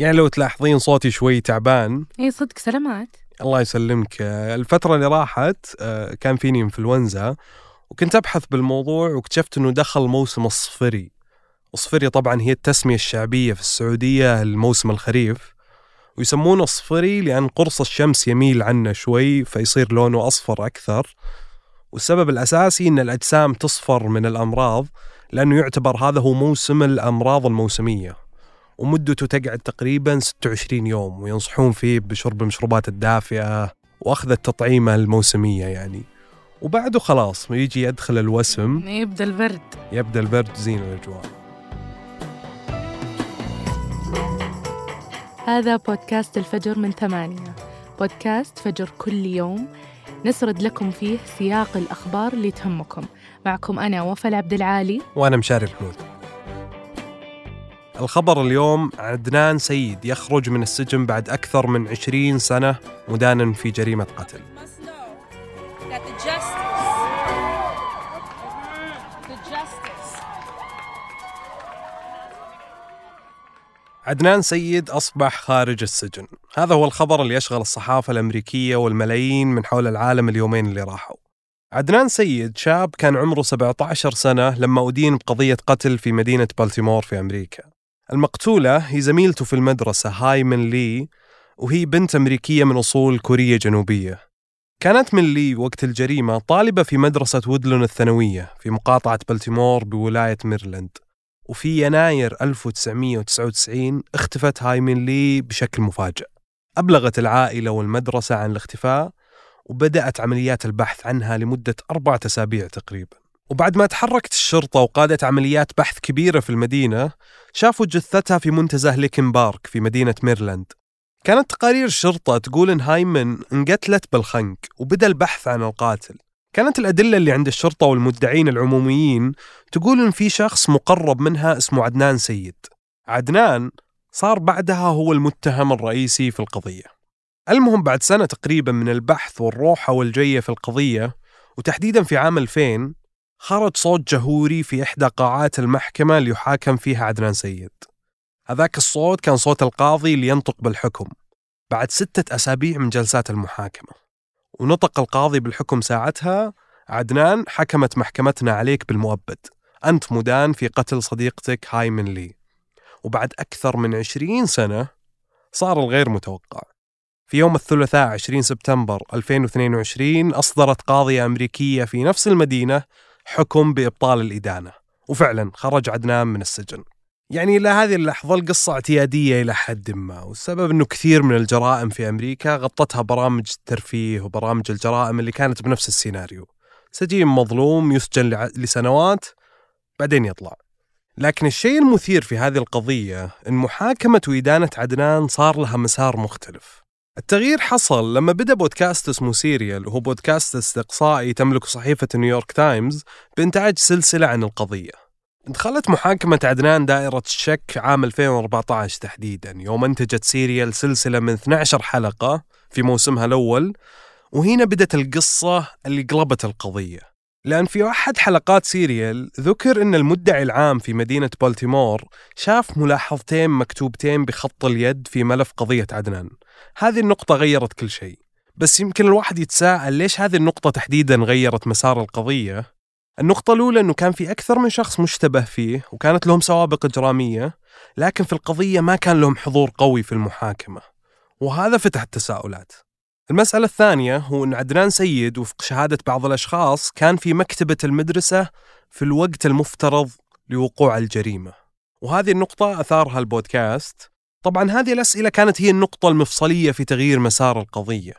يعني لو تلاحظين صوتي شوي تعبان. اي صدق سلامات. الله يسلمك. الفترة اللي راحت آه، كان فيني إنفلونزا وكنت أبحث بالموضوع واكتشفت أنه دخل موسم الصفري. الصفري طبعا هي التسمية الشعبية في السعودية لموسم الخريف. ويسمونه صفري لأن قرص الشمس يميل عنه شوي فيصير لونه أصفر أكثر. والسبب الأساسي أن الأجسام تصفر من الأمراض لأنه يعتبر هذا هو موسم الأمراض الموسمية. ومدته تقعد تقريبا 26 يوم وينصحون فيه بشرب المشروبات الدافئة وأخذ التطعيمة الموسمية يعني. وبعده خلاص يجي يدخل الوسم. يبدأ البرد. يبدأ البرد زين الأجواء. هذا بودكاست الفجر من ثمانية. بودكاست فجر كل يوم. نسرد لكم فيه سياق الأخبار اللي تهمكم. معكم أنا وفاء عبد العالي. وأنا مشاري الحمود. الخبر اليوم عدنان سيد يخرج من السجن بعد أكثر من 20 سنة مدانا في جريمة قتل. عدنان سيد أصبح خارج السجن. هذا هو الخبر اللي يشغل الصحافة الأمريكية والملايين من حول العالم اليومين اللي راحوا. عدنان سيد شاب كان عمره 17 سنة لما أدين بقضية قتل في مدينة بالتيمور في أمريكا. المقتولة هي زميلته في المدرسة هاي مين لي وهي بنت أمريكية من أصول كورية جنوبية. كانت مين لي وقت الجريمة طالبة في مدرسة وودلاون الثانوية في مقاطعة بالتيمور بولاية ميرلاند. وفي يناير 1999 اختفت هاي مين لي بشكل مفاجئ. أبلغت العائلة والمدرسة عن الاختفاء وبدأت عمليات البحث عنها لمدة أربعة أسابيع تقريبا. وبعد ما تحركت الشرطة وقادت عمليات بحث كبيرة في المدينة شافوا جثتها في منتزه ليكن بارك في مدينة ميرلاند. كانت تقارير الشرطة تقول إن هايمن انقتلت بالخنق وبدأ البحث عن القاتل. كانت الأدلة اللي عند الشرطة والمدعين العموميين تقول إن في شخص مقرب منها اسمه عدنان سيد. عدنان صار بعدها هو المتهم الرئيسي في القضية. المهم بعد سنة تقريبا من البحث والروحة والجية في القضية وتحديدا في عام 2000 خرج صوت جهوري في إحدى قاعات المحكمة اللي يحاكم فيها عدنان سيد. هذاك الصوت كان صوت القاضي اللي ينطق بالحكم بعد ستة أسابيع من جلسات المحاكمة. ونطق القاضي بالحكم ساعتها عدنان حكمت محكمتنا عليك بالمؤبد. أنت مدان في قتل صديقتك هاي من لي. وبعد أكثر من عشرين سنة صار الغير متوقع. في يوم الثلاثاء 20 سبتمبر 2022 أصدرت قاضية أمريكية في نفس المدينة حكم بإبطال الإدانة. وفعلا خرج عدنان من السجن. يعني إلى هذه اللحظة القصة اعتيادية إلى حد ما والسبب أنه كثير من الجرائم في أمريكا غطتها برامج الترفيه وبرامج الجرائم اللي كانت بنفس السيناريو. سجين مظلوم يسجن لسنوات بعدين يطلع. لكن الشيء المثير في هذه القضية أن محاكمة وإدانة عدنان صار لها مسار مختلف. التغيير حصل لما بدأ بودكاست اسمه Serial وهو بودكاست استقصائي تملكه صحيفة نيويورك تايمز بإنتاج سلسلة عن القضية. دخلت محاكمة عدنان دائرة الشك عام 2014 تحديدا يوم أنتجت Serial سلسلة من 12 حلقة في موسمها الأول وهنا بدت القصة اللي قلبت القضية. لأن في أحد حلقات Serial ذكر أن المدعي العام في مدينة بالتيمور شاف ملاحظتين مكتوبتين بخط اليد في ملف قضية عدنان. هذه النقطة غيرت كل شيء. بس يمكن الواحد يتساءل ليش هذه النقطة تحديدا غيرت مسار القضية. النقطة الأولى أنه كان في أكثر من شخص مشتبه فيه وكانت لهم سوابق إجرامية لكن في القضية ما كان لهم حضور قوي في المحاكمة. وهذا فتح التساؤلات. المسألة الثانية هو أن عدنان سيد وفق شهادة بعض الأشخاص كان في مكتبة المدرسة في الوقت المفترض لوقوع الجريمة. وهذه النقطة أثارها البودكاست. طبعا هذه الأسئلة كانت هي النقطة المفصلية في تغيير مسار القضية.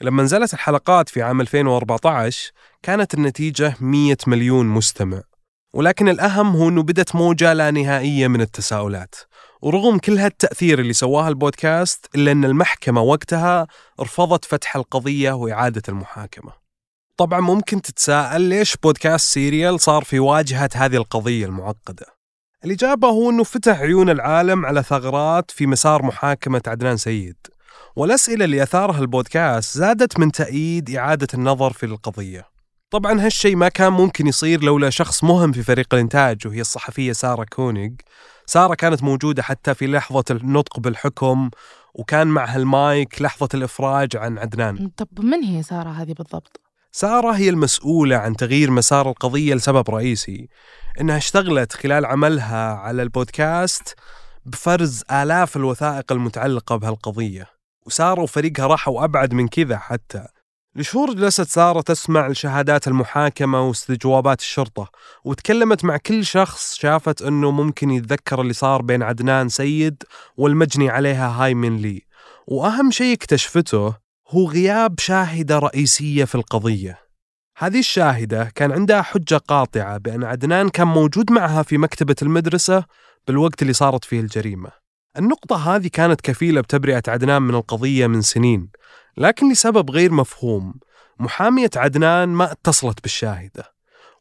لما نزلت الحلقات في عام 2014 كانت النتيجة 100 مليون مستمع. ولكن الأهم هو أنه بدت موجة لا نهائية من التساؤلات. ورغم كل هالتأثير اللي سواها البودكاست إلا أن المحكمة وقتها رفضت فتح القضية وإعادة المحاكمة. طبعا ممكن تتساءل ليش بودكاست Serial صار في واجهة هذه القضية المعقدة؟ الإجابة هو أنه فتح عيون العالم على ثغرات في مسار محاكمة عدنان سيد. والأسئلة اللي أثارها البودكاست زادت من تأييد إعادة النظر في القضية. طبعا هالشيء ما كان ممكن يصير لولا شخص مهم في فريق الإنتاج وهي الصحفية سارة كونيغ. سارة كانت موجودة حتى في لحظة النطق بالحكم وكان معها المايك لحظة الإفراج عن عدنان. طب من هي سارة هذه بالضبط؟ سارة هي المسؤولة عن تغيير مسار القضية لسبب رئيسي. إنها اشتغلت خلال عملها على البودكاست بفرز آلاف الوثائق المتعلقة بهالقضية. وسارة وفريقها راحوا أبعد من كذا حتى. لشهور جلست سارة تسمع لشهادات المحاكمة واستجوابات الشرطة وتكلمت مع كل شخص شافت أنه ممكن يتذكر اللي صار بين عدنان سيد والمجني عليها هاي من لي. وأهم شيء اكتشفته هو غياب شاهدة رئيسية في القضية. هذه الشاهدة كان عندها حجة قاطعة بأن عدنان كان موجود معها في مكتبة المدرسة بالوقت اللي صارت فيه الجريمة. النقطة هذه كانت كفيلة بتبرئة عدنان من القضية من سنين لكن لسبب غير مفهوم محامية عدنان ما اتصلت بالشاهدة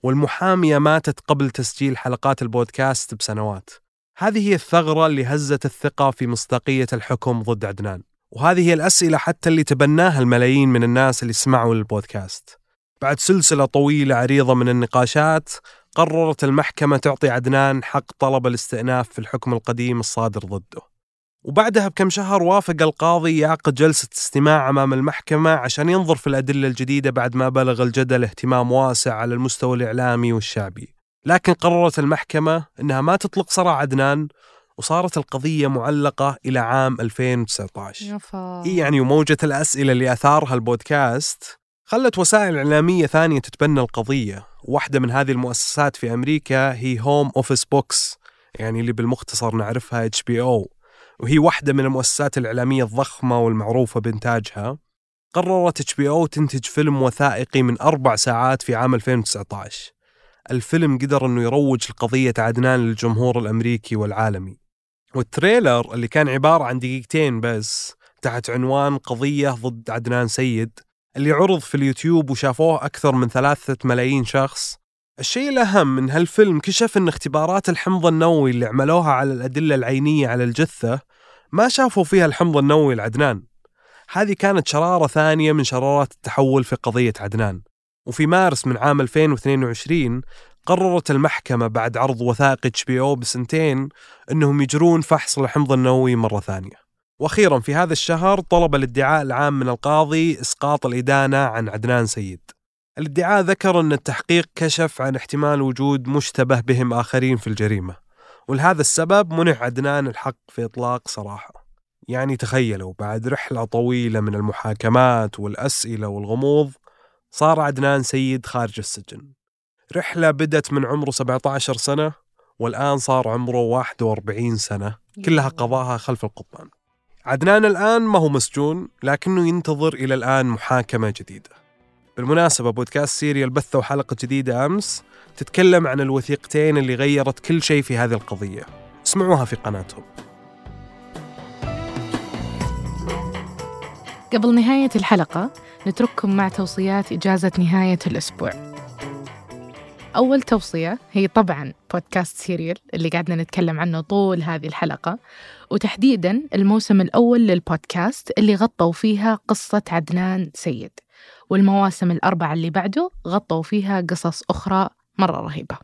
والمحامية ماتت قبل تسجيل حلقات البودكاست بسنوات. هذه هي الثغرة اللي هزت الثقة في مصداقية الحكم ضد عدنان وهذه هي الأسئلة حتى اللي تبناها الملايين من الناس اللي سمعوا للبودكاست بعد سلسلة طويلة عريضة من النقاشات قررت المحكمة تعطي عدنان حق طلب الاستئناف في الحكم القديم الصادر ضده. وبعدها بكم شهر وافق القاضي يعقد جلسة استماع أمام المحكمة عشان ينظر في الأدلة الجديدة بعد ما بلغ الجدل اهتمام واسع على المستوى الإعلامي والشعبي. لكن قررت المحكمة أنها ما تطلق سراح عدنان وصارت القضية معلقة إلى عام 2019 يفا. يعني وموجة الأسئلة اللي أثارها البودكاست خلت وسائل إعلامية ثانية تتبنى القضية. واحدة من هذه المؤسسات في أمريكا هي Home Office Box يعني اللي بالمختصر نعرفها HBO وهي واحدة من المؤسسات الإعلامية الضخمة والمعروفة بإنتاجها. قررت HBO تنتج فيلم وثائقي من أربع ساعات في عام 2019 الفيلم قدر أنه يروج لقضية عدنان للجمهور الأمريكي والعالمي. وال trailer اللي كان عبارة عن دقيقتين بس تحت عنوان قضية ضد عدنان سيد اللي عرض في اليوتيوب وشافوه أكثر من ثلاثة ملايين شخص. الشيء الأهم من هالفيلم كشف أن اختبارات الحمض النووي اللي عملوها على الأدلة العينية على الجثة ما شافوا فيها الحمض النووي لعدنان. هذه كانت شرارة ثانية من شرارات التحول في قضية عدنان. وفي مارس من عام 2022 قررت المحكمة بعد عرض وثائق HBO بسنتين إنهم يجرون فحص الحمض النووي مرة ثانية. وأخيرا في هذا الشهر طلب الادعاء العام من القاضي إسقاط الإدانة عن عدنان سيد. الادعاء ذكر أن التحقيق كشف عن احتمال وجود مشتبه بهم آخرين في الجريمة. ولهذا السبب منع عدنان الحق في إطلاق سراحه. يعني تخيلوا بعد رحلة طويلة من المحاكمات والأسئلة والغموض صار عدنان سيد خارج السجن رحلة بدت من عمره 17 سنة والآن صار عمره 41 سنة كلها قضاها خلف القضبان عدنان الآن ما هو مسجون لكنه ينتظر إلى الآن محاكمة جديدة. بالمناسبة بودكاست Serial بثوا حلقة جديدة أمس تتكلم عن الوثيقتين اللي غيرت كل شيء في هذه القضية. اسمعوها في قناتهم. قبل نهاية الحلقة نترككم مع توصيات إجازة نهاية الأسبوع. أول توصية هي طبعا بودكاست Serial اللي قاعدنا نتكلم عنه طول هذه الحلقة وتحديدا الموسم الأول للبودكاست اللي غطوا فيها قصة عدنان سيد والمواسم الأربعة اللي بعده غطوا فيها قصص أخرى مرة رهيبة.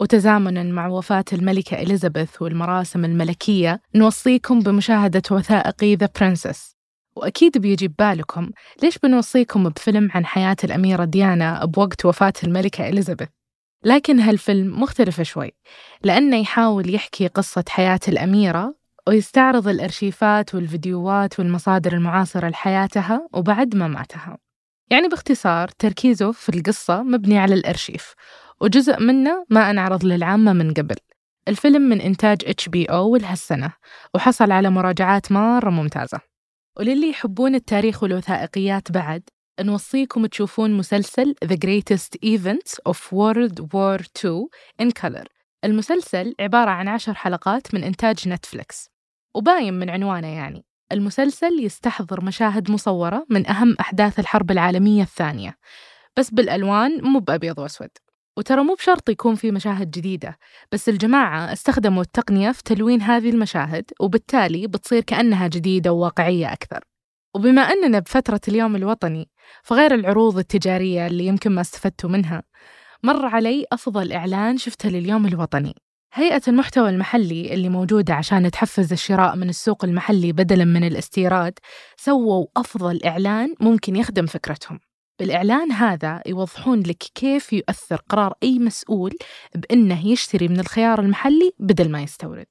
وتزامنا مع وفاة الملكة إليزابيث والمراسم الملكية نوصيكم بمشاهدة وثائقي ذا برنسس وأكيد بيجي ببالكم ليش بنوصيكم بفيلم عن حياة الأميرة ديانا بوقت وفاة الملكة إليزابيث؟ لكن هالفيلم مختلف شوي. لأنه يحاول يحكي قصة حياة الأميرة ويستعرض الأرشيفات والفيديوهات والمصادر المعاصرة لحياتها وبعد مماتها يعني باختصار تركيزه في القصة مبني على الأرشيف وجزء منه ما أنعرض للعامة من قبل. الفيلم من إنتاج HBO لهالسنة وحصل على مراجعات مرة ممتازة. وللي يحبون التاريخ والوثائقيات بعد نوصيكم تشوفون مسلسل The Greatest Events of World War II in Color. المسلسل عبارة عن عشر حلقات من إنتاج نتفليكس وباين من عنوانه يعني. المسلسل يستحضر مشاهد مصورة من أهم أحداث الحرب العالمية الثانية. بس بالألوان مو بأبيض وأسود. وترى مو بشرط يكون في مشاهد جديدة. بس الجماعة استخدموا التقنية في تلوين هذه المشاهد وبالتالي بتصير كأنها جديدة وواقعية أكثر. وبما أننا بفترة اليوم الوطني فغير العروض التجارية اللي يمكن ما استفدتوا منها مر علي أفضل إعلان شفته لليوم الوطني. هيئة المحتوى المحلي اللي موجودة عشان تحفز الشراء من السوق المحلي بدلاً من الاستيراد سووا أفضل إعلان ممكن يخدم فكرتهم. بالإعلان هذا يوضحون لك كيف يؤثر قرار أي مسؤول بأنه يشتري من الخيار المحلي بدل ما يستورد.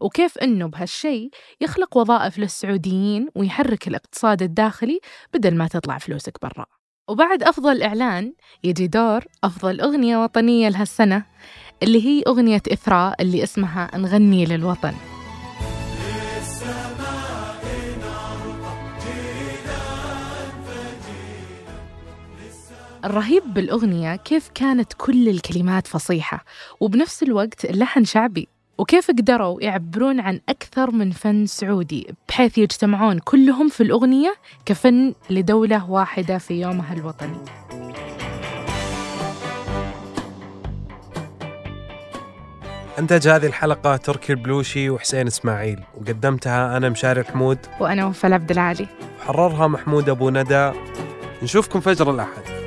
وكيف أنه بهالشي يخلق وظائف للسعوديين ويحرك الاقتصاد الداخلي بدل ما تطلع فلوسك برا. وبعد أفضل إعلان يجي دور أفضل أغنية وطنية لهالسنة اللي هي أغنية إثراء اللي اسمها نغني للوطن الرهيب بالأغنية كيف كانت كل الكلمات فصيحة وبنفس الوقت اللحن شعبي. وكيف قدروا يعبرون عن أكثر من فن سعودي بحيث يجتمعون كلهم في الأغنية كفن لدولة واحدة في يومها الوطني. أنتج هذه الحلقة تركي البلوشي وحسين إسماعيل وقدمتها أنا مشاري الحمود وأنا وفاء عبد العالي. وحررها محمود أبو ندى. نشوفكم فجر الأحد.